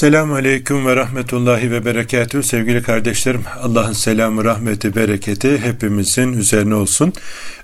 Selamun Aleyküm ve Rahmetullahi ve Berekatühü. Sevgili kardeşlerim, Allah'ın selamı, rahmeti, bereketi hepimizin üzerine olsun.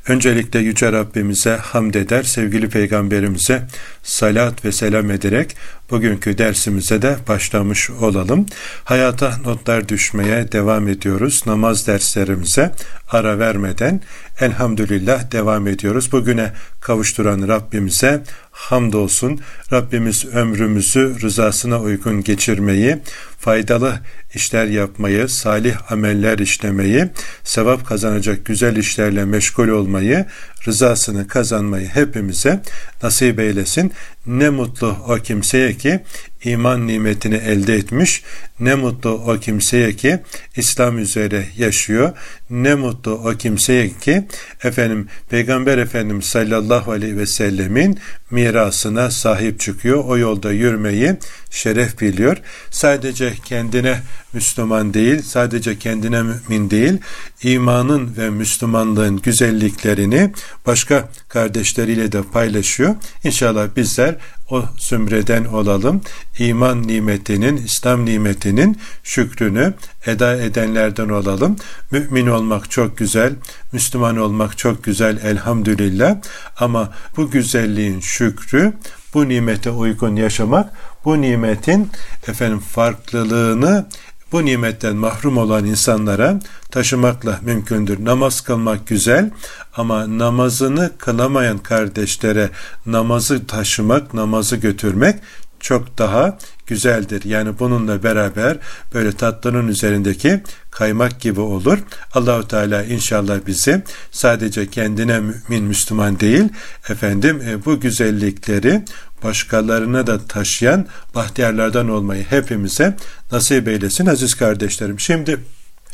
Öncelikle Yüce Rabbimize hamd eder, sevgili Peygamberimize salat ve selam ederek bugünkü dersimize de başlamış olalım. Hayata notlar düşmeye devam ediyoruz. Namaz derslerimize ara vermeden elhamdülillah devam ediyoruz. Bugüne kavuşturan Rabbimize hamdolsun. Rabbimiz ömrümüzü rızasına uygun geçirmeyi, faydalı işler yapmayı, salih ameller işlemeyi, sevap kazanacak güzel işlerle meşgul olmayı, rızasını kazanmayı hepimize nasip eylesin. Ne mutlu o kimseye ki iman nimetini elde etmiş, ne mutlu o kimseye ki İslam üzere yaşıyor, ne mutlu o kimseye ki efendim Peygamber Efendimiz sallallahu aleyhi ve sellemin mirasına sahip çıkıyor. O yolda yürümeyi şeref biliyor. Sadece kendine Müslüman değil, sadece kendine mümin değil, imanın ve Müslümanlığın güzelliklerini başka kardeşleriyle de paylaşıyor. İnşallah bizler o zümreden olalım. İman nimetinin, İslam nimetinin şükrünü eda edenlerden olalım. Mümin olmak çok güzel, Müslüman olmak çok güzel elhamdülillah. Ama bu güzelliğin şükrü, bu nimete uygun yaşamak, bu nimetin efendim farklılığını bu nimetten mahrum olan insanlara taşımakla mümkündür. Namaz kılmak güzel ama namazını kılamayan kardeşlere namazı taşımak, namazı götürmek çok daha güzeldir. Yani bununla beraber böyle tatlının üzerindeki kaymak gibi olur. Allahu Teala inşallah bizi sadece kendine mümin Müslüman değil efendim e, bu güzellikleri başkalarına da taşıyan bahtiyarlardan olmayı hepimize nasip eylesin aziz kardeşlerim. Şimdi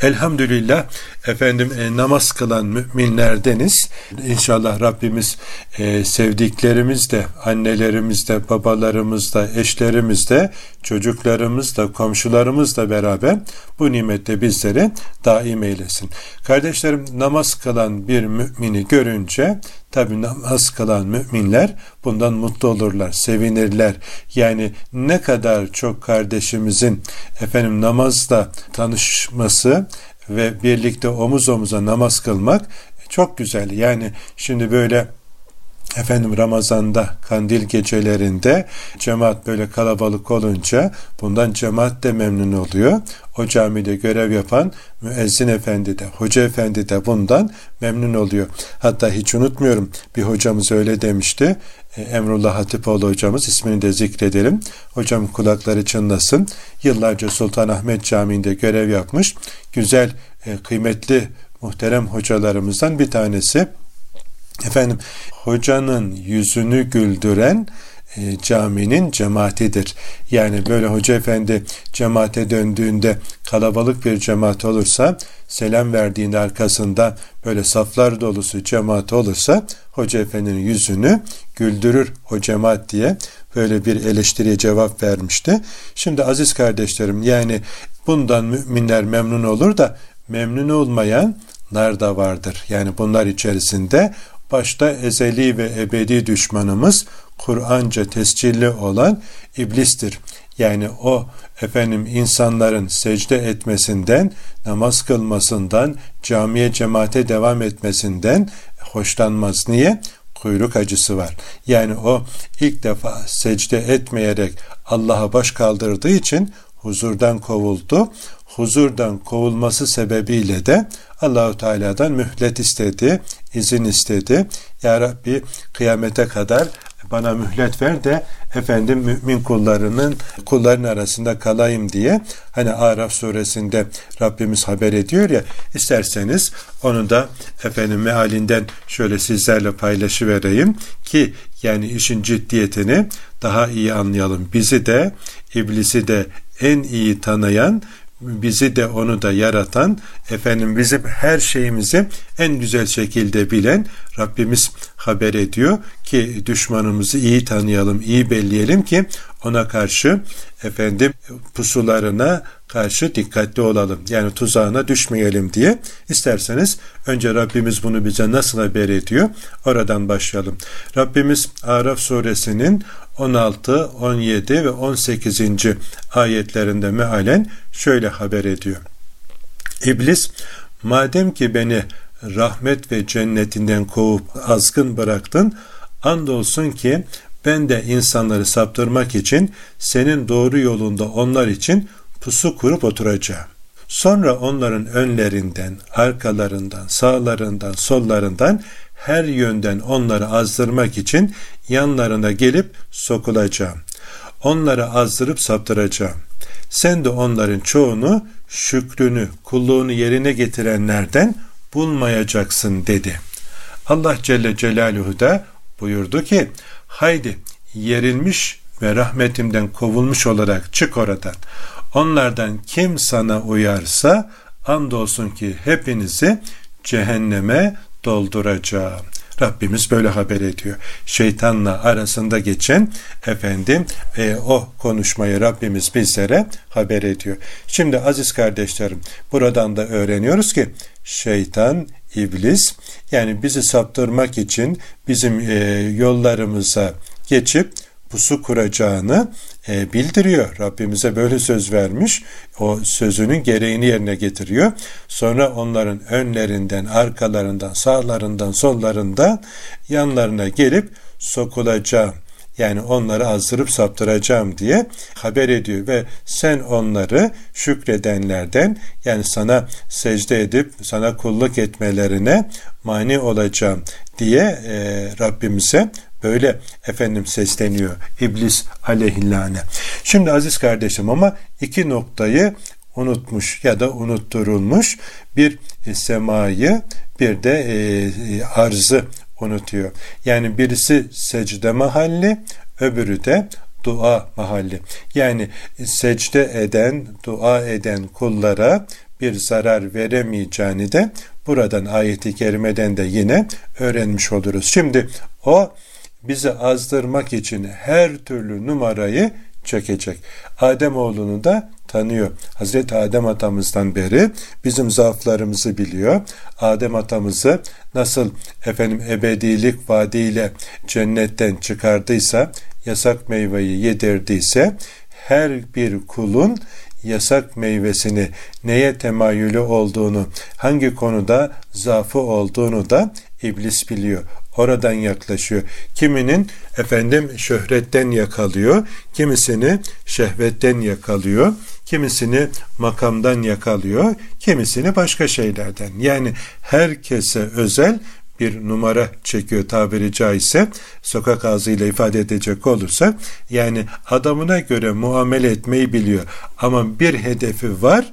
Elhamdülillah efendim e, namaz kılan müminlerdeniz. İnşallah Rabbimiz e, sevdiklerimiz de, annelerimiz de, babalarımız da, eşlerimiz de, çocuklarımız da, komşularımız da beraber bu nimette bizleri daim eylesin. Kardeşlerim namaz kılan bir mümini görünce Tabi namaz kılan müminler bundan mutlu olurlar, sevinirler. Yani ne kadar çok kardeşimizin efendim namazla tanışması ve birlikte omuz omuza namaz kılmak çok güzel. Yani şimdi böyle efendim Ramazan'da kandil gecelerinde cemaat böyle kalabalık olunca bundan cemaat de memnun oluyor. O camide görev yapan müezzin efendi de hoca efendi de bundan memnun oluyor. Hatta hiç unutmuyorum bir hocamız öyle demişti. E, Emrullah Hatipoğlu hocamız ismini de zikredelim. Hocam kulakları çınlasın. Yıllarca Sultanahmet Camii'nde görev yapmış. Güzel, e, kıymetli, muhterem hocalarımızdan bir tanesi. Efendim hocanın yüzünü güldüren e, caminin cemaatidir. Yani böyle hoca efendi cemaate döndüğünde kalabalık bir cemaat olursa selam verdiğinde arkasında böyle saflar dolusu cemaat olursa hoca efendinin yüzünü güldürür o cemaat diye böyle bir eleştiriye cevap vermişti. Şimdi aziz kardeşlerim yani bundan müminler memnun olur da memnun olmayanlar da vardır. Yani bunlar içerisinde başta ezeli ve ebedi düşmanımız Kur'anca tescilli olan iblistir. Yani o efendim insanların secde etmesinden, namaz kılmasından, camiye cemaate devam etmesinden hoşlanmaz. Niye? Kuyruk acısı var. Yani o ilk defa secde etmeyerek Allah'a baş kaldırdığı için huzurdan kovuldu. Huzurdan kovulması sebebiyle de Allahu Teala'dan mühlet istedi, izin istedi. Ya Rabbi kıyamete kadar bana mühlet ver de efendim mümin kullarının kulların arasında kalayım diye hani Araf suresinde Rabbimiz haber ediyor ya isterseniz onu da efendim mealinden şöyle sizlerle paylaşıvereyim ki yani işin ciddiyetini daha iyi anlayalım. Bizi de iblisi de en iyi tanıyan bizi de onu da yaratan, efendim bizim her şeyimizi en güzel şekilde bilen Rabbimiz haber ediyor ki düşmanımızı iyi tanıyalım, iyi belleyelim ki ona karşı efendim pusularına karşı dikkatli olalım. Yani tuzağına düşmeyelim diye. İsterseniz önce Rabbimiz bunu bize nasıl haber ediyor? Oradan başlayalım. Rabbimiz Araf suresinin 16, 17 ve 18. ayetlerinde mealen şöyle haber ediyor. İblis, madem ki beni rahmet ve cennetinden kovup azgın bıraktın, andolsun ki ben de insanları saptırmak için senin doğru yolunda onlar için pusu kurup oturacağım. Sonra onların önlerinden, arkalarından, sağlarından, sollarından her yönden onları azdırmak için yanlarına gelip sokulacağım. Onları azdırıp saptıracağım. Sen de onların çoğunu şükrünü, kulluğunu yerine getirenlerden bulmayacaksın dedi. Allah Celle Celaluhu da buyurdu ki haydi yerilmiş ve rahmetimden kovulmuş olarak çık oradan. Onlardan kim sana uyarsa andolsun ki hepinizi cehenneme dolduracağım. Rabbimiz böyle haber ediyor. Şeytanla arasında geçen efendim e, o konuşmayı Rabbimiz bizlere haber ediyor. Şimdi aziz kardeşlerim buradan da öğreniyoruz ki şeytan, iblis yani bizi saptırmak için bizim e, yollarımıza geçip pusu kuracağını e, bildiriyor. Rabbimize böyle söz vermiş. O sözünün gereğini yerine getiriyor. Sonra onların önlerinden, arkalarından, sağlarından, sollarından yanlarına gelip sokulacağım. Yani onları azdırıp saptıracağım diye haber ediyor ve sen onları şükredenlerden yani sana secde edip sana kulluk etmelerine mani olacağım diye e, Rabbimize Böyle efendim sesleniyor İblis aleyhillâne. Şimdi aziz kardeşim ama iki noktayı unutmuş ya da unutturulmuş bir e, semayı bir de e, e, arzı unutuyor. Yani birisi secde mahalli öbürü de dua mahalli. Yani secde eden, dua eden kullara bir zarar veremeyeceğini de buradan ayeti kerimeden de yine öğrenmiş oluruz. Şimdi o bizi azdırmak için her türlü numarayı çekecek. Adem oğlunu da tanıyor. Hazreti Adem atamızdan beri bizim zaaflarımızı biliyor. Adem atamızı nasıl efendim ebedilik vaadiyle cennetten çıkardıysa, yasak meyveyi yedirdiyse her bir kulun yasak meyvesini neye temayülü olduğunu, hangi konuda zaafı olduğunu da iblis biliyor oradan yaklaşıyor. Kiminin? Efendim şöhretten yakalıyor, kimisini? Şehvetten yakalıyor, kimisini? Makamdan yakalıyor, kimisini başka şeylerden. Yani herkese özel bir numara çekiyor tabiri caizse. Sokak ağzıyla ifade edecek olursa yani adamına göre muamele etmeyi biliyor. Ama bir hedefi var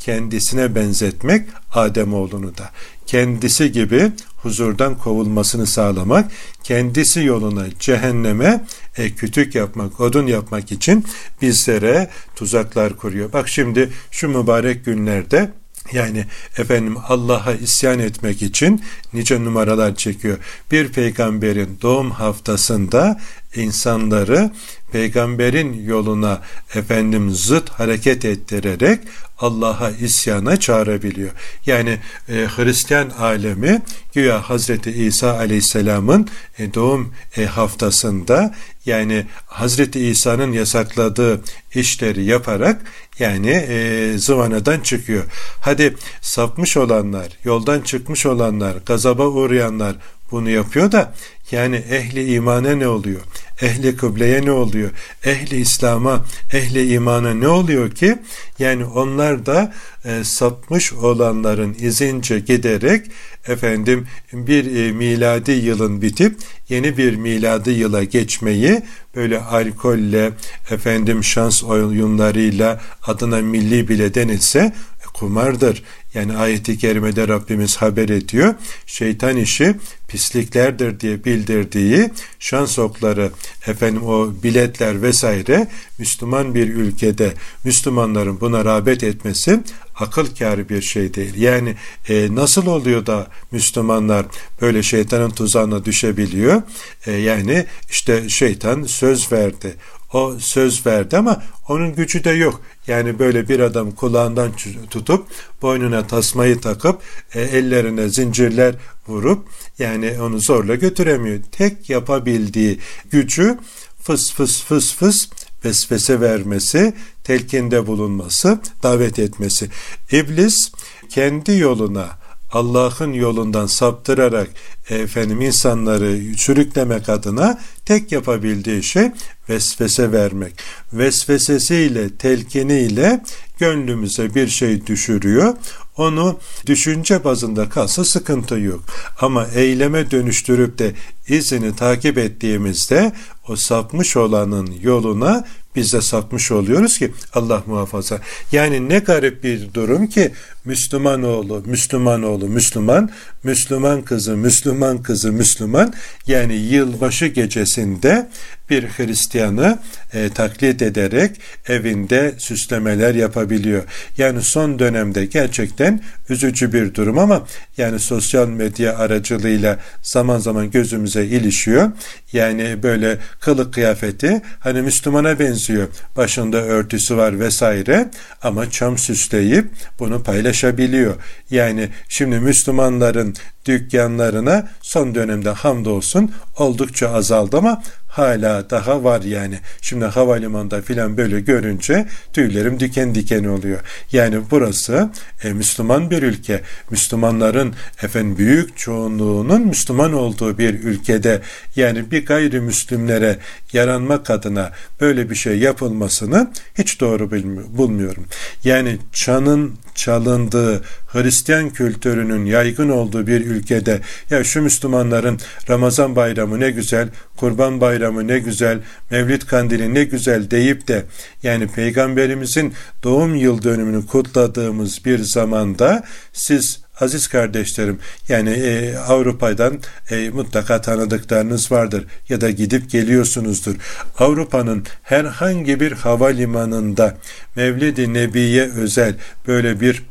kendisine benzetmek Ademoğlunu da. Kendisi gibi huzurdan kovulmasını sağlamak, kendisi yoluna cehenneme e, kütük yapmak, odun yapmak için bizlere tuzaklar kuruyor. Bak şimdi şu mübarek günlerde yani efendim Allah'a isyan etmek için nice numaralar çekiyor. Bir peygamberin doğum haftasında insanları peygamberin yoluna efendim zıt hareket ettirerek Allah'a isyana çağırabiliyor. Yani e, Hristiyan alemi güya Hazreti İsa Aleyhisselam'ın e, doğum e, haftasında yani Hazreti İsa'nın yasakladığı işleri yaparak yani e, zıvanadan çıkıyor. Hadi sapmış olanlar, yoldan çıkmış olanlar, gazaba uğrayanlar bunu yapıyor da yani ehli imana ne oluyor? Ehli kıbleye ne oluyor? Ehli İslam'a, ehli imana ne oluyor ki? Yani onlar da e, sapmış olanların izince giderek efendim bir e, miladi yılın bitip yeni bir miladi yıla geçmeyi böyle alkolle efendim şans oyunlarıyla adına milli bile denilse kumardır. Yani ayeti kerimede Rabbimiz haber ediyor. Şeytan işi pisliklerdir diye bildirdiği şans okları, efendim o biletler vesaire Müslüman bir ülkede Müslümanların buna rağbet etmesi akıl kârı bir şey değil. Yani e, nasıl oluyor da Müslümanlar böyle şeytanın tuzağına düşebiliyor? E, yani işte şeytan söz verdi. O söz verdi ama onun gücü de yok. Yani böyle bir adam kulağından tutup boynuna tasmayı takıp e, ellerine zincirler vurup yani onu zorla götüremiyor. Tek yapabildiği gücü fıs fıs fıs fıs vesvese vermesi, telkinde bulunması, davet etmesi. İblis kendi yoluna Allah'ın yolundan saptırarak efendim insanları sürüklemek adına tek yapabildiği şey vesvese vermek. Vesvesesiyle, telkiniyle gönlümüze bir şey düşürüyor. Onu düşünce bazında kalsa sıkıntı yok. Ama eyleme dönüştürüp de izini takip ettiğimizde o sapmış olanın yoluna biz de sapmış oluyoruz ki Allah muhafaza. Yani ne garip bir durum ki Müslüman oğlu, Müslüman oğlu, Müslüman, Müslüman kızı, Müslüman kızı, Müslüman yani yılbaşı gecesinde bir Hristiyanı e, taklit ederek evinde süslemeler yapabiliyor. Yani son dönemde gerçekten üzücü bir durum ama yani sosyal medya aracılığıyla zaman zaman gözümüze ilişiyor. Yani böyle kılık kıyafeti hani Müslümana benziyor. Başında örtüsü var vesaire ama çam süsleyip bunu paylaşabiliyor. Yani şimdi Müslümanların dükkanlarına son dönemde hamdolsun oldukça azaldı ama hala daha var yani. Şimdi havalimanında filan böyle görünce tüylerim diken diken oluyor. Yani burası e, Müslüman bir ülke. Müslümanların efendim büyük çoğunluğunun Müslüman olduğu bir ülkede yani bir gayrimüslimlere yaranmak adına böyle bir şey yapılmasını hiç doğru bulmuyorum. Yani çanın çalındığı Hristiyan kültürünün yaygın olduğu bir ülkede ya şu Müslümanların Ramazan bayramı ne güzel, Kurban bayramı ne güzel, Mevlid kandili ne güzel deyip de yani peygamberimizin doğum yıl dönümünü kutladığımız bir zamanda siz aziz kardeşlerim yani e, Avrupa'dan e, mutlaka tanıdıklarınız vardır ya da gidip geliyorsunuzdur. Avrupa'nın herhangi bir havalimanında Mevlid-i Nebi'ye özel böyle bir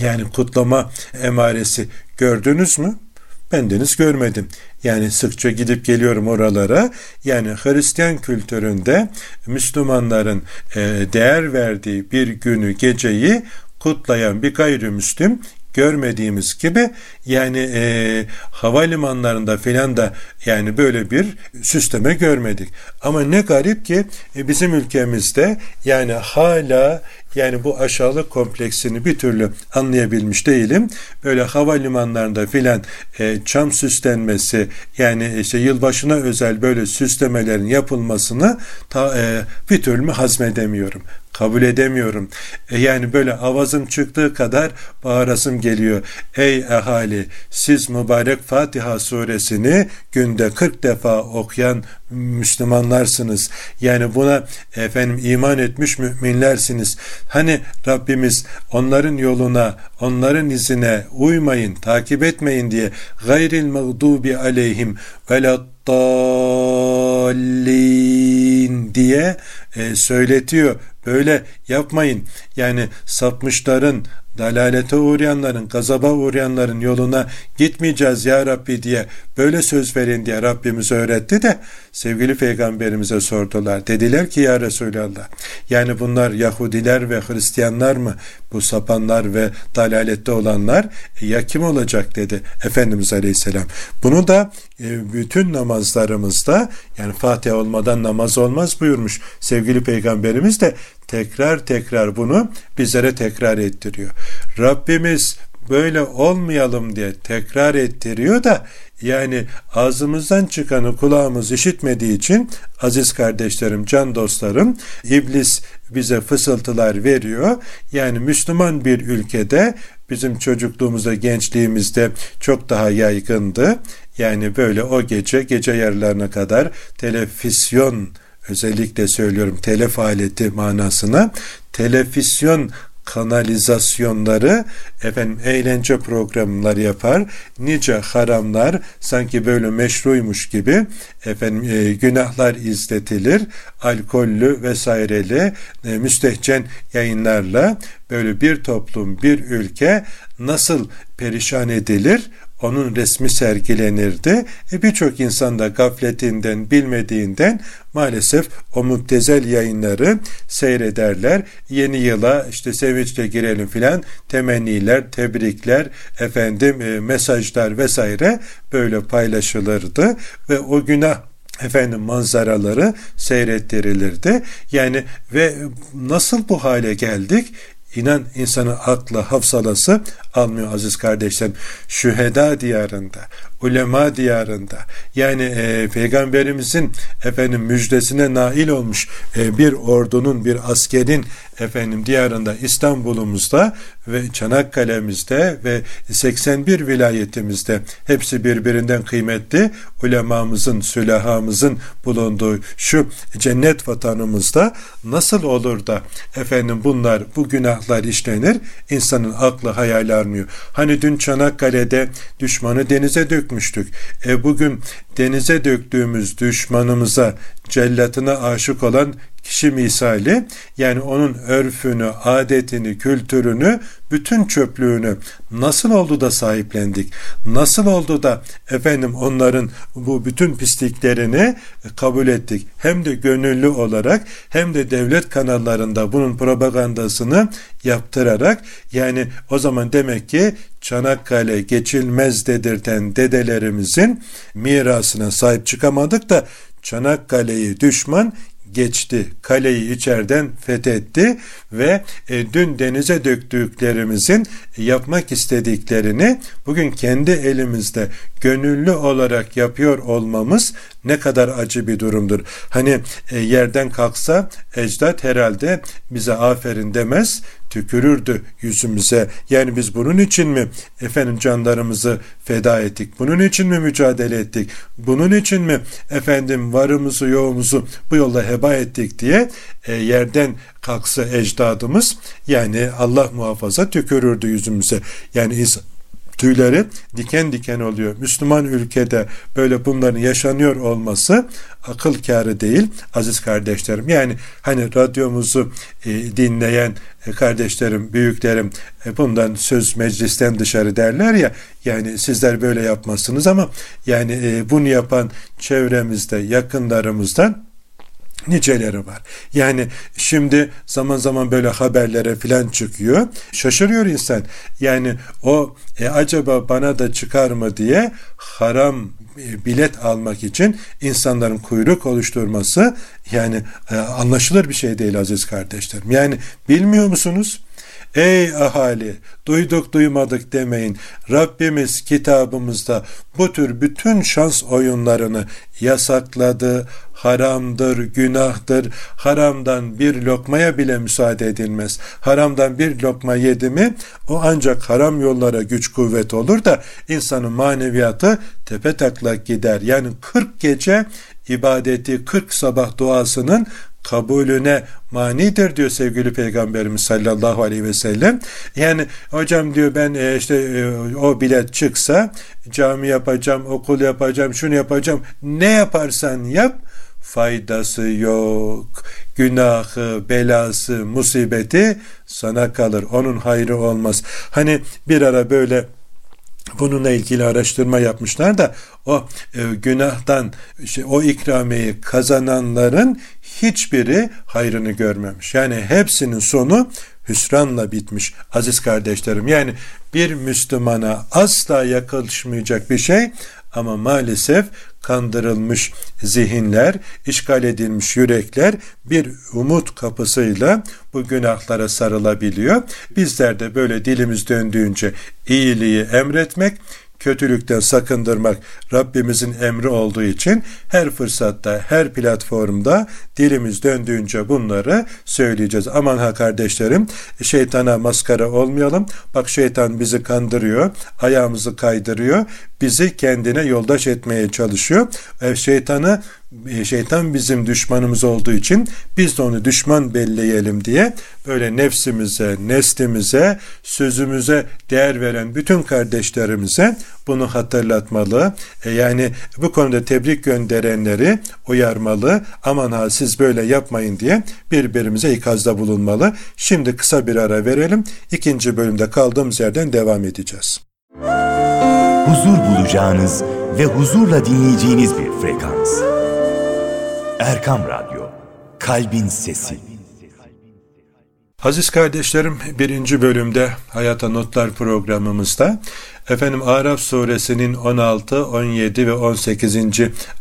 yani kutlama emaresi gördünüz mü? Ben deniz görmedim. Yani sıkça gidip geliyorum oralara. Yani Hristiyan kültüründe Müslümanların e, değer verdiği bir günü, geceyi kutlayan bir gayrimüslim görmediğimiz gibi yani e, havalimanlarında filan da yani böyle bir süsleme görmedik. Ama ne garip ki e, bizim ülkemizde yani hala yani bu aşağılık kompleksini bir türlü anlayabilmiş değilim. Böyle havalimanlarında filan e, çam süslenmesi yani işte yılbaşına özel böyle süslemelerin yapılmasını ta, e, bir türlü hazmedemiyorum kabul edemiyorum. E yani böyle avazım çıktığı kadar bağırasım geliyor. Ey ehali siz mübarek Fatiha suresini günde 40 defa okuyan Müslümanlarsınız. Yani buna efendim iman etmiş müminlersiniz. Hani Rabbimiz onların yoluna, onların izine uymayın, takip etmeyin diye gayril mağdubi aleyhim veladdallin diye e, söyletiyor. Böyle yapmayın. Yani sapmışların, dalalete uğrayanların, gazaba uğrayanların yoluna gitmeyeceğiz ya Rabbi diye böyle söz verin diye Rabbimiz öğretti de sevgili peygamberimize sordular. Dediler ki ya Resulallah yani bunlar Yahudiler ve Hristiyanlar mı? Bu sapanlar ve dalalette olanlar e, ya kim olacak dedi Efendimiz Aleyhisselam. Bunu da e, bütün namazlarımızda yani Fatiha olmadan namaz olmaz buyurmuş sevgili peygamberimiz de tekrar tekrar bunu bizlere tekrar ettiriyor. Rabbimiz böyle olmayalım diye tekrar ettiriyor da yani ağzımızdan çıkanı kulağımız işitmediği için aziz kardeşlerim, can dostlarım iblis bize fısıltılar veriyor. Yani Müslüman bir ülkede bizim çocukluğumuzda, gençliğimizde çok daha yaygındı. Yani böyle o gece, gece yarılarına kadar televizyon özellikle söylüyorum telef aleti manasına televizyon kanalizasyonları efendim eğlence programları yapar. Nice haramlar sanki böyle meşruymuş gibi efendim e, günahlar izletilir. Alkollü vesaireli e, müstehcen yayınlarla böyle bir toplum, bir ülke nasıl perişan edilir onun resmi sergilenirdi. E Birçok insan da gafletinden, bilmediğinden maalesef o müptezel yayınları seyrederler. Yeni yıla işte sevinçle girelim filan temenniler, tebrikler, efendim e, mesajlar vesaire böyle paylaşılırdı ve o günah efendim manzaraları seyrettirilirdi. Yani ve nasıl bu hale geldik? İnan insanın aklı, hafsalası almıyor aziz kardeşlerim. Şüheda diyarında, ulema diyarında yani e, peygamberimizin efendim müjdesine nail olmuş e, bir ordunun, bir askerin efendim diyarında İstanbul'umuzda ve Çanakkale'mizde ve 81 vilayetimizde hepsi birbirinden kıymetli ulemamızın, sülahamızın bulunduğu şu cennet vatanımızda nasıl olur da efendim bunlar bu günahlar işlenir insanın aklı hayal almıyor. Hani dün Çanakkale'de düşmanı denize dökmüştük. E bugün denize döktüğümüz düşmanımıza cellatına aşık olan kişi misali yani onun örfünü, adetini, kültürünü, bütün çöplüğünü nasıl oldu da sahiplendik? Nasıl oldu da efendim onların bu bütün pisliklerini kabul ettik? Hem de gönüllü olarak hem de devlet kanallarında bunun propagandasını yaptırarak yani o zaman demek ki Çanakkale geçilmez dedirten dedelerimizin mirasına sahip çıkamadık da Çanakkale'yi düşman geçti. Kaleyi içeriden fethetti ve e, dün denize döktüklerimizin yapmak istediklerini bugün kendi elimizde gönüllü olarak yapıyor olmamız ne kadar acı bir durumdur. Hani e, yerden kalksa ecdat herhalde bize aferin demez, tükürürdü yüzümüze. Yani biz bunun için mi efendim canlarımızı feda ettik? Bunun için mi mücadele ettik? Bunun için mi efendim varımızı yoğumuzu bu yolla heba ettik diye e, yerden kalksa ecdadımız yani Allah muhafaza tükürürdü yüzümüze. Yani tüyleri diken diken oluyor. Müslüman ülkede böyle bunların yaşanıyor olması akıl kârı değil aziz kardeşlerim. Yani hani radyomuzu e, dinleyen e, kardeşlerim, büyüklerim e, bundan söz meclisten dışarı derler ya yani sizler böyle yapmazsınız ama yani e, bunu yapan çevremizde yakınlarımızdan niceleri var. Yani şimdi zaman zaman böyle haberlere filan çıkıyor. Şaşırıyor insan. Yani o e, acaba bana da çıkar mı diye haram e, bilet almak için insanların kuyruk oluşturması yani e, anlaşılır bir şey değil aziz kardeşlerim. Yani bilmiyor musunuz? Ey ahali duyduk duymadık demeyin. Rabbimiz kitabımızda bu tür bütün şans oyunlarını yasakladı, haramdır, günahtır. Haramdan bir lokmaya bile müsaade edilmez. Haramdan bir lokma yedi mi o ancak haram yollara güç kuvvet olur da insanın maneviyatı tepe taklak gider. Yani 40 gece ibadeti 40 sabah duasının kabulüne manidir diyor sevgili peygamberimiz sallallahu aleyhi ve sellem. Yani hocam diyor ben e, işte e, o bilet çıksa cami yapacağım, okul yapacağım, şunu yapacağım. Ne yaparsan yap faydası yok. Günahı, belası, musibeti sana kalır. Onun hayrı olmaz. Hani bir ara böyle bununla ilgili araştırma yapmışlar da o e, günahtan işte o ikramiyeyi kazananların hiçbiri hayrını görmemiş. Yani hepsinin sonu hüsranla bitmiş aziz kardeşlerim. Yani bir Müslümana asla yakışmayacak bir şey ama maalesef kandırılmış zihinler, işgal edilmiş yürekler bir umut kapısıyla bu günahlara sarılabiliyor. Bizler de böyle dilimiz döndüğünce iyiliği emretmek, kötülükten sakındırmak Rabbimizin emri olduğu için her fırsatta, her platformda dilimiz döndüğünce bunları söyleyeceğiz. Aman ha kardeşlerim, şeytana maskara olmayalım. Bak şeytan bizi kandırıyor, ayağımızı kaydırıyor, bizi kendine yoldaş etmeye çalışıyor. E, şeytanı e, şeytan bizim düşmanımız olduğu için biz de onu düşman belleyelim diye böyle nefsimize, neslimize, sözümüze değer veren bütün kardeşlerimize bunu hatırlatmalı. E yani bu konuda tebrik gönderenleri uyarmalı. Aman ha siz böyle yapmayın diye birbirimize ikazda bulunmalı. Şimdi kısa bir ara verelim. İkinci bölümde kaldığımız yerden devam edeceğiz. Huzur bulacağınız ve huzurla dinleyeceğiniz bir frekans. Erkam Radyo, Kalbin Sesi. Aziz kardeşlerim birinci bölümde Hayata Notlar programımızda efendim Araf suresinin 16, 17 ve 18.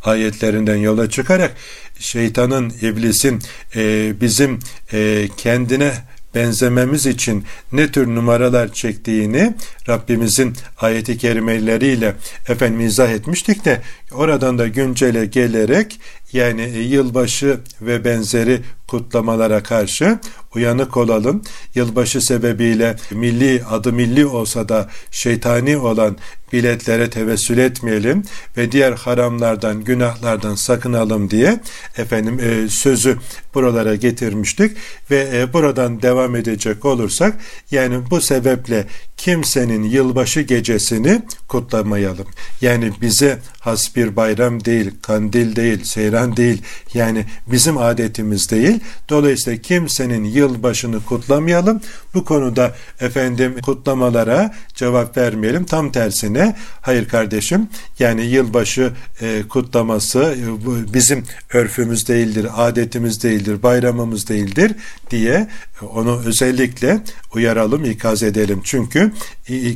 ayetlerinden yola çıkarak şeytanın, iblisin e, bizim e, kendine benzememiz için ne tür numaralar çektiğini Rabbimizin ayeti kerimeleriyle efendim izah etmiştik de oradan da güncele gelerek yani yılbaşı ve benzeri kutlamalara karşı uyanık olalım. Yılbaşı sebebiyle milli adı milli olsa da şeytani olan biletlere tevessül etmeyelim ve diğer haramlardan, günahlardan sakınalım diye efendim e, sözü buralara getirmiştik. Ve e, buradan devam edecek olursak yani bu sebeple kimsenin yılbaşı gecesini kutlamayalım. Yani bize has bir bayram değil, kandil değil, seyran değil. Yani bizim adetimiz değil. Dolayısıyla kimsenin yılbaşını kutlamayalım. Bu konuda efendim kutlamalara cevap vermeyelim. Tam tersine hayır kardeşim yani yılbaşı e, kutlaması e, bizim örfümüz değildir, adetimiz değildir, bayramımız değildir diye onu özellikle uyaralım, ikaz edelim. Çünkü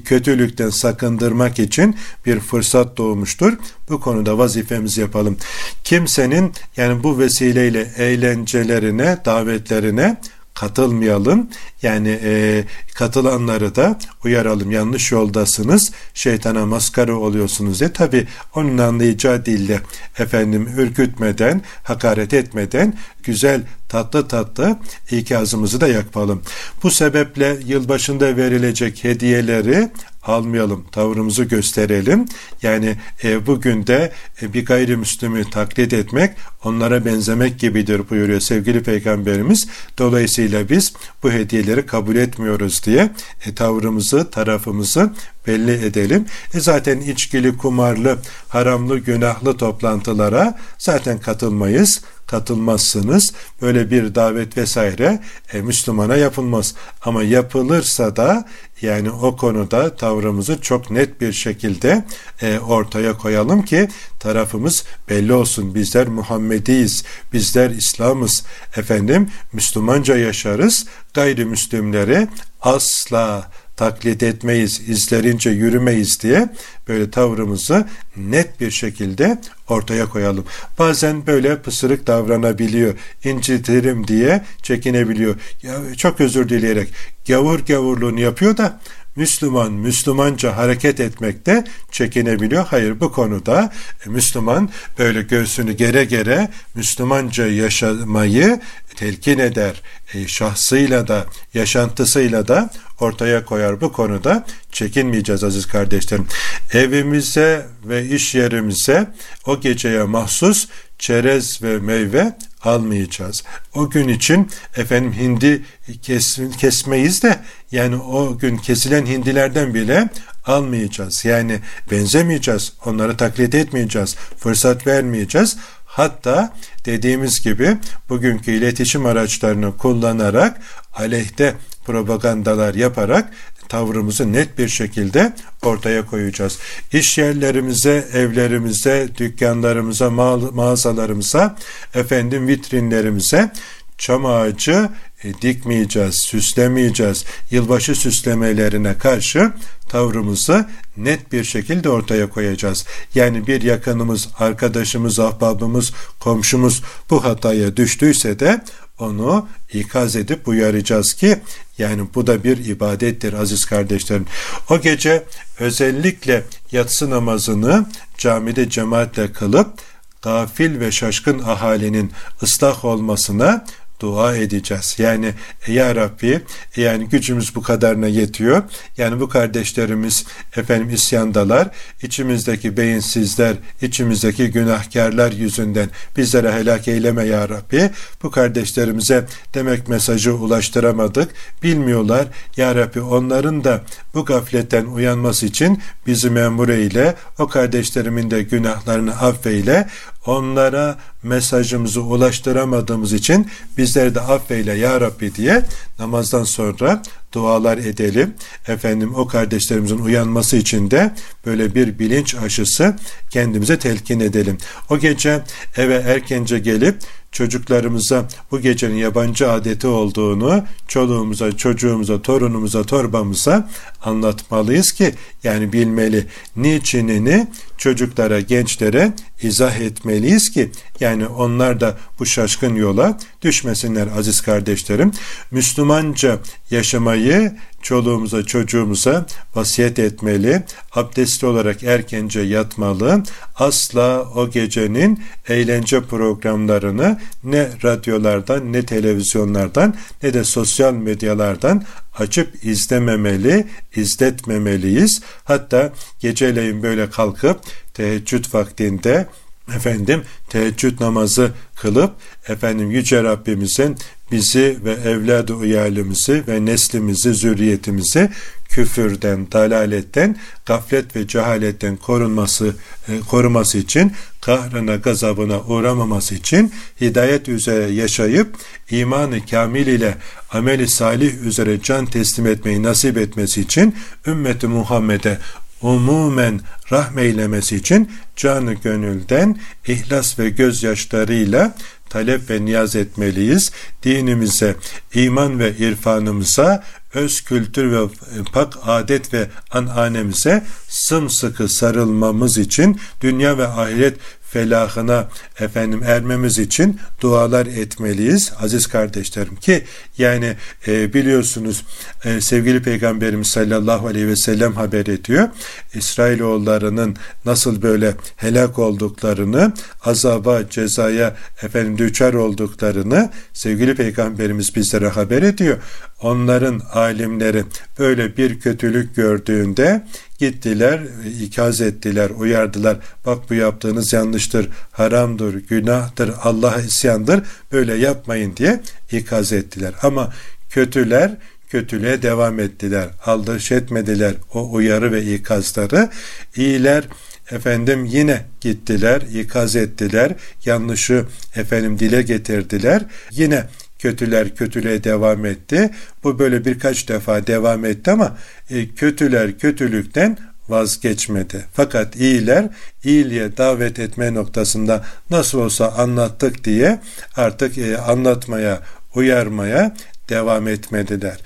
kötülükten sakındırmak için bir fırsat doğmuştur. Bu konuda vazifemizi yapalım. Kimsenin yani bu vesileyle eğlencelerine, davetlerine katılmayalım. Yani e, katılanları da uyaralım. Yanlış yoldasınız. Şeytana maskara oluyorsunuz diye. Tabi onun anlayacağı dille efendim ürkütmeden, hakaret etmeden güzel tatlı tatlı ikazımızı da yapalım. Bu sebeple yılbaşında verilecek hediyeleri almayalım, tavrımızı gösterelim. Yani e, bugün de e, bir gayrimüslimi taklit etmek, onlara benzemek gibidir buyuruyor sevgili Peygamberimiz. Dolayısıyla biz bu hediyeleri kabul etmiyoruz diye e, tavrımızı, tarafımızı belli edelim. E zaten içkili, kumarlı, haramlı, günahlı toplantılara zaten katılmayız katılmazsınız. Böyle bir davet vesaire e, Müslümana yapılmaz. Ama yapılırsa da yani o konuda tavrımızı çok net bir şekilde e, ortaya koyalım ki tarafımız belli olsun. Bizler Muhammediyiz, bizler İslam'ız. Efendim Müslümanca yaşarız. Gayrimüslimleri asla taklit etmeyiz, izlerince yürümeyiz diye böyle tavrımızı net bir şekilde ortaya koyalım. Bazen böyle pısırık davranabiliyor, incitirim diye çekinebiliyor. Ya çok özür dileyerek gavur gavurluğunu yapıyor da Müslüman Müslümanca hareket etmekte çekinebiliyor. Hayır bu konuda e, Müslüman böyle göğsünü gere gere Müslümanca yaşamayı telkin eder. E, şahsıyla da yaşantısıyla da ortaya koyar. Bu konuda çekinmeyeceğiz aziz kardeşlerim. Evimize ve iş yerimize o geceye mahsus çerez ve meyve almayacağız. O gün için efendim hindi kes, kesmeyiz de yani o gün kesilen hindilerden bile almayacağız. Yani benzemeyeceğiz. Onları taklit etmeyeceğiz. Fırsat vermeyeceğiz. Hatta dediğimiz gibi bugünkü iletişim araçlarını kullanarak aleyhte propagandalar yaparak tavrımızı net bir şekilde ortaya koyacağız. İş yerlerimize, evlerimize, dükkanlarımıza, mağazalarımıza, efendim vitrinlerimize çam ağacı e, dikmeyeceğiz, süslemeyeceğiz. Yılbaşı süslemelerine karşı tavrımızı net bir şekilde ortaya koyacağız. Yani bir yakınımız, arkadaşımız, ahbabımız, komşumuz bu hataya düştüyse de onu ikaz edip uyaracağız ki yani bu da bir ibadettir aziz kardeşlerim. O gece özellikle yatsı namazını camide cemaatle kılıp gafil ve şaşkın ahalinin ıslah olmasına dua edeceğiz. Yani ya Rabbi yani gücümüz bu kadarına yetiyor. Yani bu kardeşlerimiz efendim isyandalar. içimizdeki beyinsizler, içimizdeki günahkarlar yüzünden bizlere helak eyleme ya Rabbi. Bu kardeşlerimize demek mesajı ulaştıramadık. Bilmiyorlar. Ya Rabbi onların da bu gafletten uyanması için bizi memur eyle. O kardeşlerimin de günahlarını affeyle onlara mesajımızı ulaştıramadığımız için bizleri de affeyle ya Rabbi diye namazdan sonra dualar edelim. Efendim o kardeşlerimizin uyanması için de böyle bir bilinç aşısı kendimize telkin edelim. O gece eve erkence gelip çocuklarımıza bu gecenin yabancı adeti olduğunu çoluğumuza, çocuğumuza, torunumuza, torbamıza anlatmalıyız ki yani bilmeli. Niçinini çocuklara, gençlere izah etmeliyiz ki yani onlar da bu şaşkın yola düşmesinler aziz kardeşlerim. Müslümanca yaşamayı çoluğumuza, çocuğumuza vasiyet etmeli. Abdestli olarak erkence yatmalı. Asla o gecenin eğlence programlarını ne radyolardan, ne televizyonlardan, ne de sosyal medyalardan açıp izlememeli, izletmemeliyiz. Hatta geceleyin böyle kalkıp teheccüd vaktinde efendim teheccüd namazı kılıp efendim yüce Rabbimizin bizi ve evladı uyarlımızı ve neslimizi, zürriyetimizi küfürden, dalaletten, gaflet ve cehaletten korunması, e, koruması için, kahrına, gazabına uğramaması için hidayet üzere yaşayıp imanı kamil ile ameli salih üzere can teslim etmeyi nasip etmesi için ümmeti Muhammed'e umumen rahmeylemesi için canı gönülden ihlas ve gözyaşlarıyla talep ve niyaz etmeliyiz. Dinimize, iman ve irfanımıza, öz kültür ve pak adet ve ananemize sımsıkı sarılmamız için dünya ve ahiret felahına efendim ermemiz için dualar etmeliyiz. Aziz kardeşlerim ki yani e, biliyorsunuz e, sevgili peygamberimiz sallallahu aleyhi ve sellem haber ediyor. İsrailoğullarının nasıl böyle helak olduklarını azaba cezaya efendim düçar olduklarını sevgili peygamberimiz bizlere haber ediyor onların alimleri böyle bir kötülük gördüğünde Gittiler, ikaz ettiler, uyardılar. Bak bu yaptığınız yanlıştır, haramdır, günahtır, Allah'a isyandır. Böyle yapmayın diye ikaz ettiler. Ama kötüler kötülüğe devam ettiler. Aldırış etmediler o uyarı ve ikazları. İyiler efendim yine gittiler, ikaz ettiler, yanlışı efendim dile getirdiler. Yine kötüler kötülüğe devam etti. Bu böyle birkaç defa devam etti ama e, kötüler kötülükten vazgeçmedi. Fakat iyiler iyiliğe davet etme noktasında nasıl olsa anlattık diye artık e, anlatmaya, uyarmaya devam etmediler.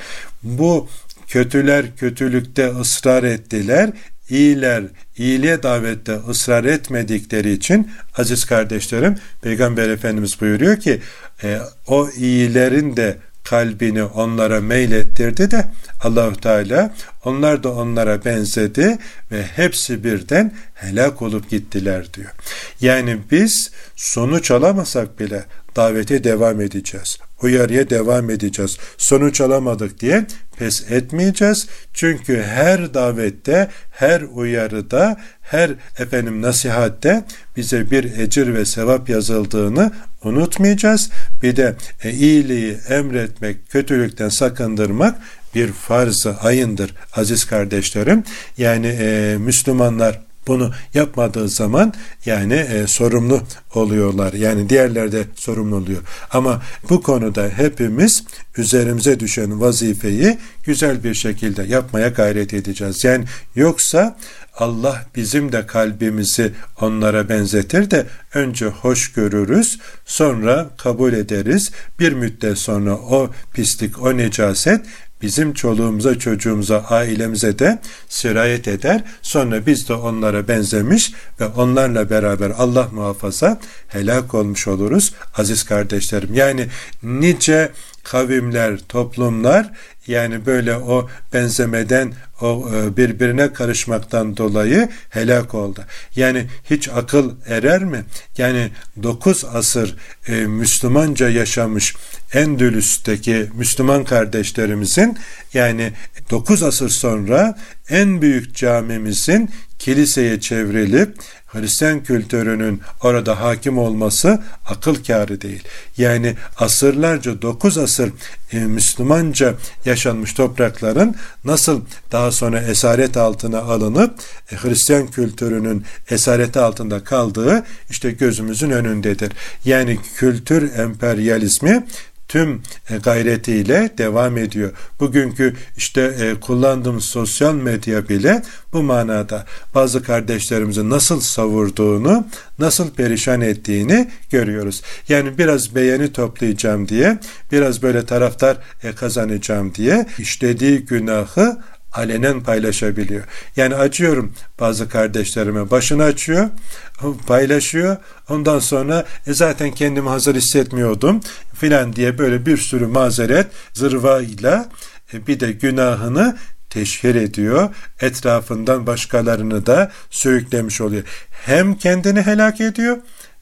Bu kötüler kötülükte ısrar ettiler. İyiler iyiliğe davette ısrar etmedikleri için aziz kardeşlerim Peygamber Efendimiz buyuruyor ki e, o iyilerin de kalbini onlara meylettirdi de Allahu Teala onlar da onlara benzedi ve hepsi birden helak olup gittiler diyor. Yani biz sonuç alamasak bile davete devam edeceğiz. Uyarıya devam edeceğiz. Sonuç alamadık diye pes etmeyeceğiz. Çünkü her davette, her uyarıda, her efendim nasihatte bize bir ecir ve sevap yazıldığını unutmayacağız. Bir de e, iyiliği emretmek, kötülükten sakındırmak bir farz-ı ayındır aziz kardeşlerim. Yani e, Müslümanlar bunu yapmadığı zaman yani e, sorumlu oluyorlar. Yani diğerler de sorumlu oluyor. Ama bu konuda hepimiz üzerimize düşen vazifeyi güzel bir şekilde yapmaya gayret edeceğiz. Yani yoksa Allah bizim de kalbimizi onlara benzetir de önce hoş görürüz, sonra kabul ederiz. Bir müddet sonra o pislik, o necaset bizim çoluğumuza, çocuğumuza, ailemize de sirayet eder. Sonra biz de onlara benzemiş ve onlarla beraber Allah muhafaza helak olmuş oluruz aziz kardeşlerim. Yani nice kavimler, toplumlar yani böyle o benzemeden o e, birbirine karışmaktan dolayı helak oldu. Yani hiç akıl erer mi? Yani 9 asır e, Müslümanca yaşamış Endülüs'teki Müslüman kardeşlerimizin yani 9 asır sonra en büyük camimizin kiliseye çevrilip Hristiyan kültürünün orada hakim olması akıl kârı değil. Yani asırlarca dokuz asır e, Müslümanca yaşanmış toprakların nasıl daha sonra esaret altına alınıp e, Hristiyan kültürünün esareti altında kaldığı işte gözümüzün önündedir. Yani kültür emperyalizmi tüm e, gayretiyle devam ediyor. Bugünkü işte e, kullandığımız sosyal medya bile bu manada bazı kardeşlerimizin nasıl savurduğunu, nasıl perişan ettiğini görüyoruz. Yani biraz beğeni toplayacağım diye, biraz böyle taraftar e, kazanacağım diye işlediği günahı alenen paylaşabiliyor. Yani açıyorum bazı kardeşlerime başını açıyor, paylaşıyor. Ondan sonra e zaten kendimi hazır hissetmiyordum filan diye böyle bir sürü mazeret zırvayla e, bir de günahını teşhir ediyor. Etrafından başkalarını da sürüklemiş oluyor. Hem kendini helak ediyor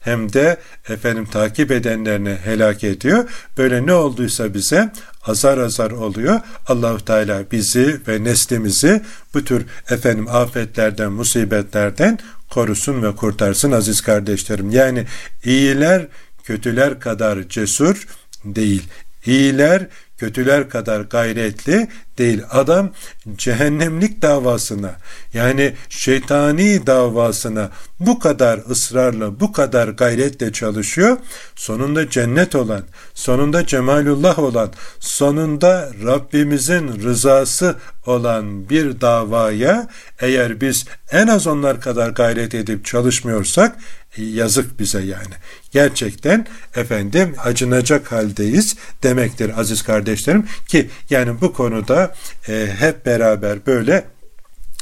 hem de efendim takip edenlerini helak ediyor. Böyle ne olduysa bize azar azar oluyor. Allahu Teala bizi ve neslimizi bu tür efendim afetlerden, musibetlerden korusun ve kurtarsın aziz kardeşlerim. Yani iyiler kötüler kadar cesur değil. İyiler kötüler kadar gayretli değil. Adam cehennemlik davasına yani şeytani davasına bu kadar ısrarla, bu kadar gayretle çalışıyor. Sonunda cennet olan, sonunda cemalullah olan, sonunda Rabbimizin rızası olan bir davaya eğer biz en az onlar kadar gayret edip çalışmıyorsak yazık bize yani. Gerçekten efendim acınacak haldeyiz demektir aziz kardeşlerim ki yani bu konuda e, hep beraber böyle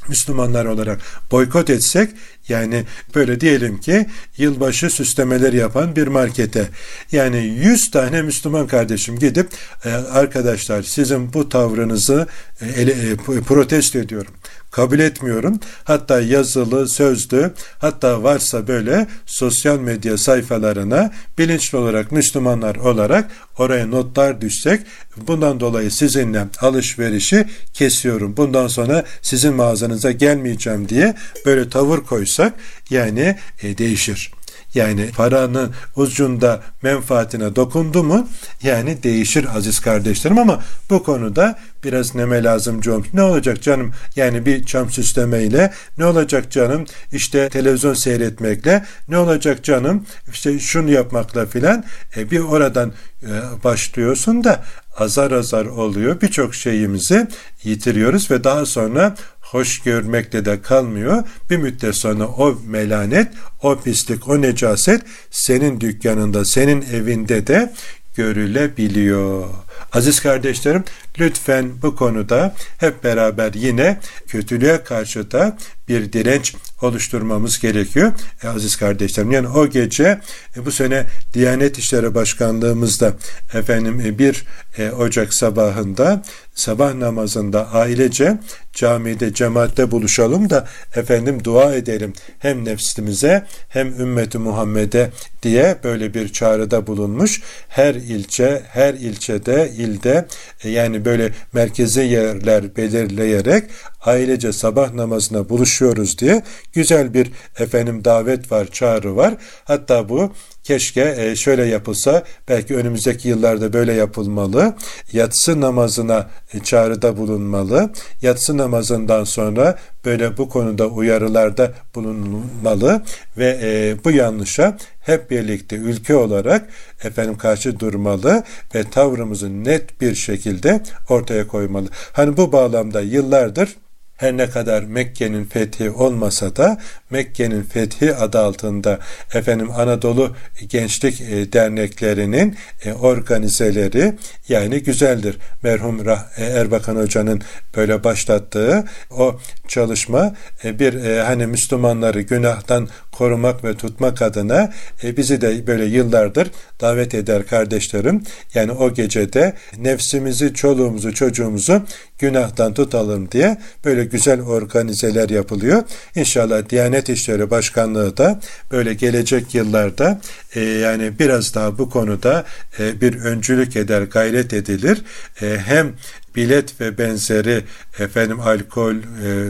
Müslümanlar olarak boykot etsek yani böyle diyelim ki yılbaşı süslemeleri yapan bir markete yani 100 tane Müslüman kardeşim gidip e, arkadaşlar sizin bu tavrınızı e, e, protesto ediyorum kabul etmiyorum. Hatta yazılı, sözlü, hatta varsa böyle sosyal medya sayfalarına bilinçli olarak Müslümanlar olarak oraya notlar düşsek bundan dolayı sizinle alışverişi kesiyorum. Bundan sonra sizin mağazanıza gelmeyeceğim diye böyle tavır koysak yani e, değişir. Yani paranın ucunda menfaatine dokundu mu yani değişir aziz kardeşlerim ama bu konuda biraz neme lazım canım. Ne olacak canım? Yani bir çam süslemeyle ne olacak canım? İşte televizyon seyretmekle ne olacak canım? İşte şunu yapmakla filan e, bir oradan e, başlıyorsun da azar azar oluyor. Birçok şeyimizi yitiriyoruz ve daha sonra hoş görmekle de kalmıyor. Bir müddet sonra o melanet, o pislik, o necaset senin dükkanında, senin evinde de görülebiliyor. Aziz kardeşlerim lütfen bu konuda hep beraber yine kötülüğe karşı da bir direnç oluşturmamız gerekiyor. E, aziz kardeşlerim yani o gece e, bu sene Diyanet İşleri Başkanlığımızda efendim e, 1 e, Ocak sabahında sabah namazında ailece camide cemaatte buluşalım da efendim dua edelim hem nefsimize hem ümmeti Muhammed'e diye böyle bir çağrıda bulunmuş. Her ilçe, her ilçede, ilde e, yani böyle merkezi yerler belirleyerek ailece sabah namazına buluşuyoruz diye güzel bir efendim davet var, çağrı var. Hatta bu keşke e, şöyle yapılsa belki önümüzdeki yıllarda böyle yapılmalı. Yatsı namazına e, çağrıda bulunmalı. Yatsı namazından sonra böyle bu konuda uyarılarda bulunmalı ve e, bu yanlışa hep birlikte ülke olarak efendim karşı durmalı ve tavrımızı net bir şekilde ortaya koymalı. Hani bu bağlamda yıllardır her ne kadar Mekke'nin fethi olmasa da Mekke'nin fethi adı altında efendim Anadolu Gençlik e, Derneklerinin e, organizeleri yani güzeldir. Merhum e, Erbakan Hoca'nın böyle başlattığı o çalışma bir hani Müslümanları günahtan korumak ve tutmak adına bizi de böyle yıllardır davet eder kardeşlerim. Yani o gecede nefsimizi, çoluğumuzu, çocuğumuzu günahtan tutalım diye böyle güzel organizeler yapılıyor. İnşallah Diyanet İşleri Başkanlığı da böyle gelecek yıllarda e, yani biraz daha bu konuda e, bir öncülük eder, gayret edilir. E, hem bilet ve benzeri efendim alkol e,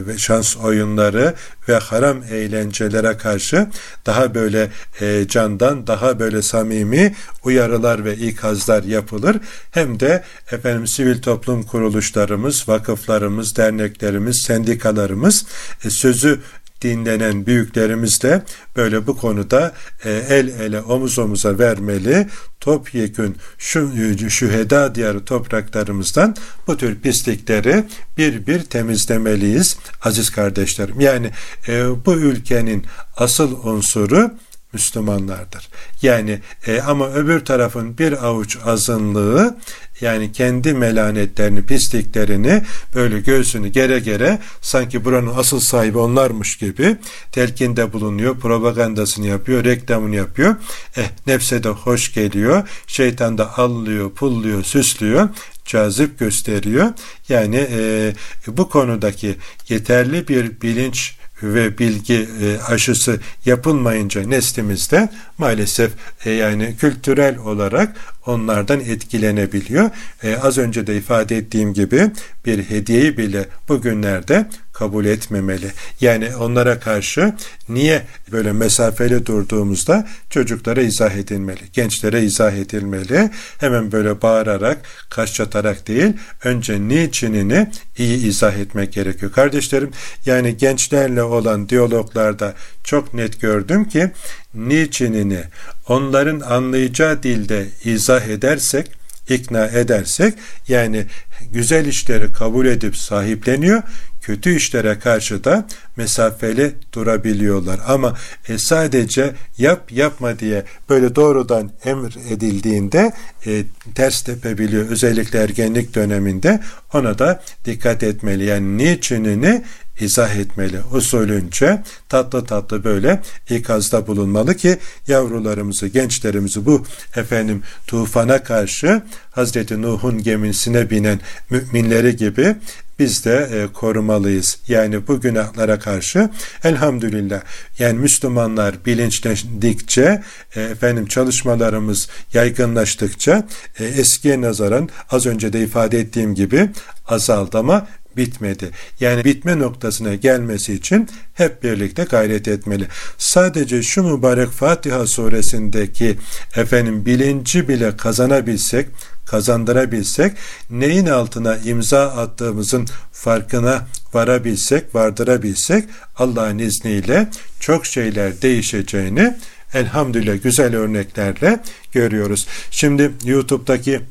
ve şans oyunları ve haram eğlencelere karşı daha böyle e, candan daha böyle samimi uyarılar ve ikazlar yapılır. Hem de efendim sivil toplum kuruluşlarımız, vakıflarımız, derneklerimiz, sendikalarımız e, sözü dinlenen büyüklerimiz de böyle bu konuda e, el ele omuz omuza vermeli. Topyekün şu şüheda diyarı topraklarımızdan bu tür pislikleri bir bir temizlemeliyiz aziz kardeşlerim. Yani e, bu ülkenin asıl unsuru Müslümanlardır. Yani e, ama öbür tarafın bir avuç azınlığı yani kendi melanetlerini, pisliklerini böyle göğsünü gere gere sanki buranın asıl sahibi onlarmış gibi telkinde bulunuyor, propagandasını yapıyor, reklamını yapıyor. Eh nefse de hoş geliyor. Şeytan da allıyor, pulluyor, süslüyor cazip gösteriyor. Yani e, bu konudaki yeterli bir bilinç ve bilgi e, aşısı yapılmayınca neslimizde maalesef e, yani kültürel olarak onlardan etkilenebiliyor. E, az önce de ifade ettiğim gibi bir hediyeyi bile bugünlerde kabul etmemeli. Yani onlara karşı niye böyle mesafeli durduğumuzda çocuklara izah edilmeli, gençlere izah edilmeli. Hemen böyle bağırarak, kaş çatarak değil, önce niçinini iyi izah etmek gerekiyor. Kardeşlerim, yani gençlerle olan diyaloglarda çok net gördüm ki niçinini onların anlayacağı dilde izah edersek, ikna edersek yani güzel işleri kabul edip sahipleniyor, kötü işlere karşı da mesafeli durabiliyorlar. Ama e, sadece yap yapma diye böyle doğrudan emir edildiğinde e, ters tepebiliyor. Özellikle ergenlik döneminde ona da dikkat etmeli. Yani niçinini izah etmeli. Usulünce tatlı tatlı böyle ikazda bulunmalı ki yavrularımızı, gençlerimizi bu efendim tufana karşı Hazreti Nuh'un gemisine binen müminleri gibi biz de e, korumalıyız. Yani bu günahlara karşı elhamdülillah yani Müslümanlar bilinçlendikçe e, efendim çalışmalarımız yaygınlaştıkça e, eskiye nazaran az önce de ifade ettiğim gibi azaldı ama bitmedi. Yani bitme noktasına gelmesi için hep birlikte gayret etmeli. Sadece şu mübarek Fatiha suresindeki efendim bilinci bile kazanabilsek, kazandırabilsek, neyin altına imza attığımızın farkına varabilsek, vardırabilsek Allah'ın izniyle çok şeyler değişeceğini elhamdülillah güzel örneklerle görüyoruz. Şimdi YouTube'daki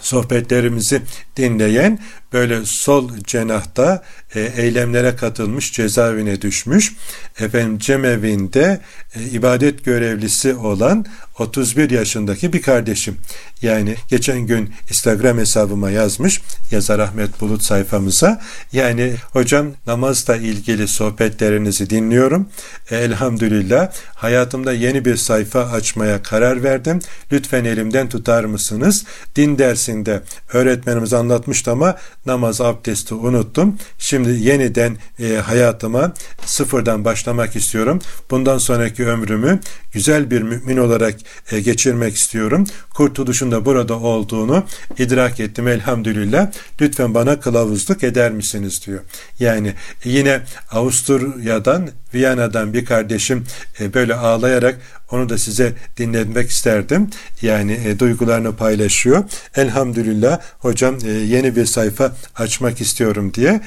sohbetlerimizi dinleyen böyle sol cenahta e, eylemlere katılmış cezaevine düşmüş. Efendim cemevinde e, ibadet görevlisi olan 31 yaşındaki bir kardeşim. Yani geçen gün Instagram hesabıma yazmış yazar Ahmet Bulut sayfamıza. Yani hocam namazla ilgili sohbetlerinizi dinliyorum. E, elhamdülillah hayatımda yeni bir sayfa açmaya karar verdim. Lütfen elimden tutar mısınız? Din dersinde öğretmenimiz anlatmıştı ama namaz abdesti unuttum. Şimdi yeniden e, hayatıma sıfırdan başlamak istiyorum. Bundan sonraki ömrümü güzel bir mümin olarak e, geçirmek istiyorum. Kurtuluşun da burada olduğunu idrak ettim elhamdülillah. Lütfen bana kılavuzluk eder misiniz diyor. Yani yine Avusturya'dan Viyana'dan bir kardeşim e, böyle ağlayarak onu da size dinletmek isterdim. Yani e, duygularını paylaşıyor. Elhamdülillah hocam e, yeni bir sayfa açmak istiyorum diye.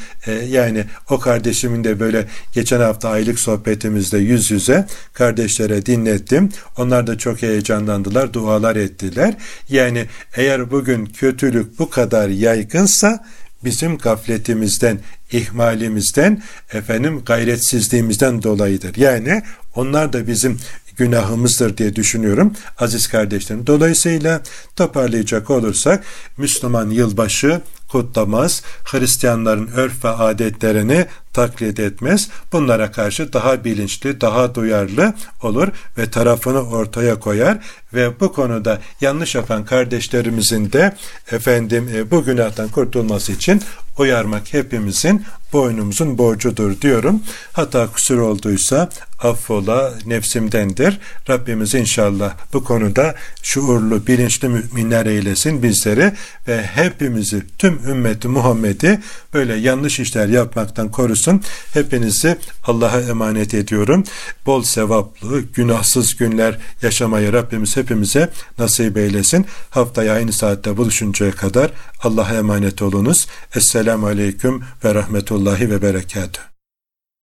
Yani o kardeşimin de böyle geçen hafta aylık sohbetimizde yüz yüze kardeşlere dinlettim. Onlar da çok heyecanlandılar, dualar ettiler. Yani eğer bugün kötülük bu kadar yaygınsa bizim gafletimizden, ihmalimizden, efendim gayretsizliğimizden dolayıdır. Yani onlar da bizim günahımızdır diye düşünüyorum aziz kardeşlerim. Dolayısıyla toparlayacak olursak Müslüman yılbaşı kutlamaz, Hristiyanların örf ve adetlerini taklit etmez. Bunlara karşı daha bilinçli, daha duyarlı olur ve tarafını ortaya koyar ve bu konuda yanlış yapan kardeşlerimizin de efendim e, bu günahtan kurtulması için uyarmak hepimizin boynumuzun borcudur diyorum. Hata kusur olduysa affola nefsimdendir. Rabbimiz inşallah bu konuda şuurlu, bilinçli müminler eylesin bizleri ve hepimizi tüm ümmeti Muhammed'i böyle yanlış işler yapmaktan korusun. Hepinizi Allah'a emanet ediyorum. Bol sevaplı, günahsız günler yaşamayı Rabbimiz hepimize nasip eylesin. Haftaya aynı saatte buluşuncaya kadar Allah'a emanet olunuz. Esselamu Aleyküm ve Rahmetullahi ve Berekatuhu.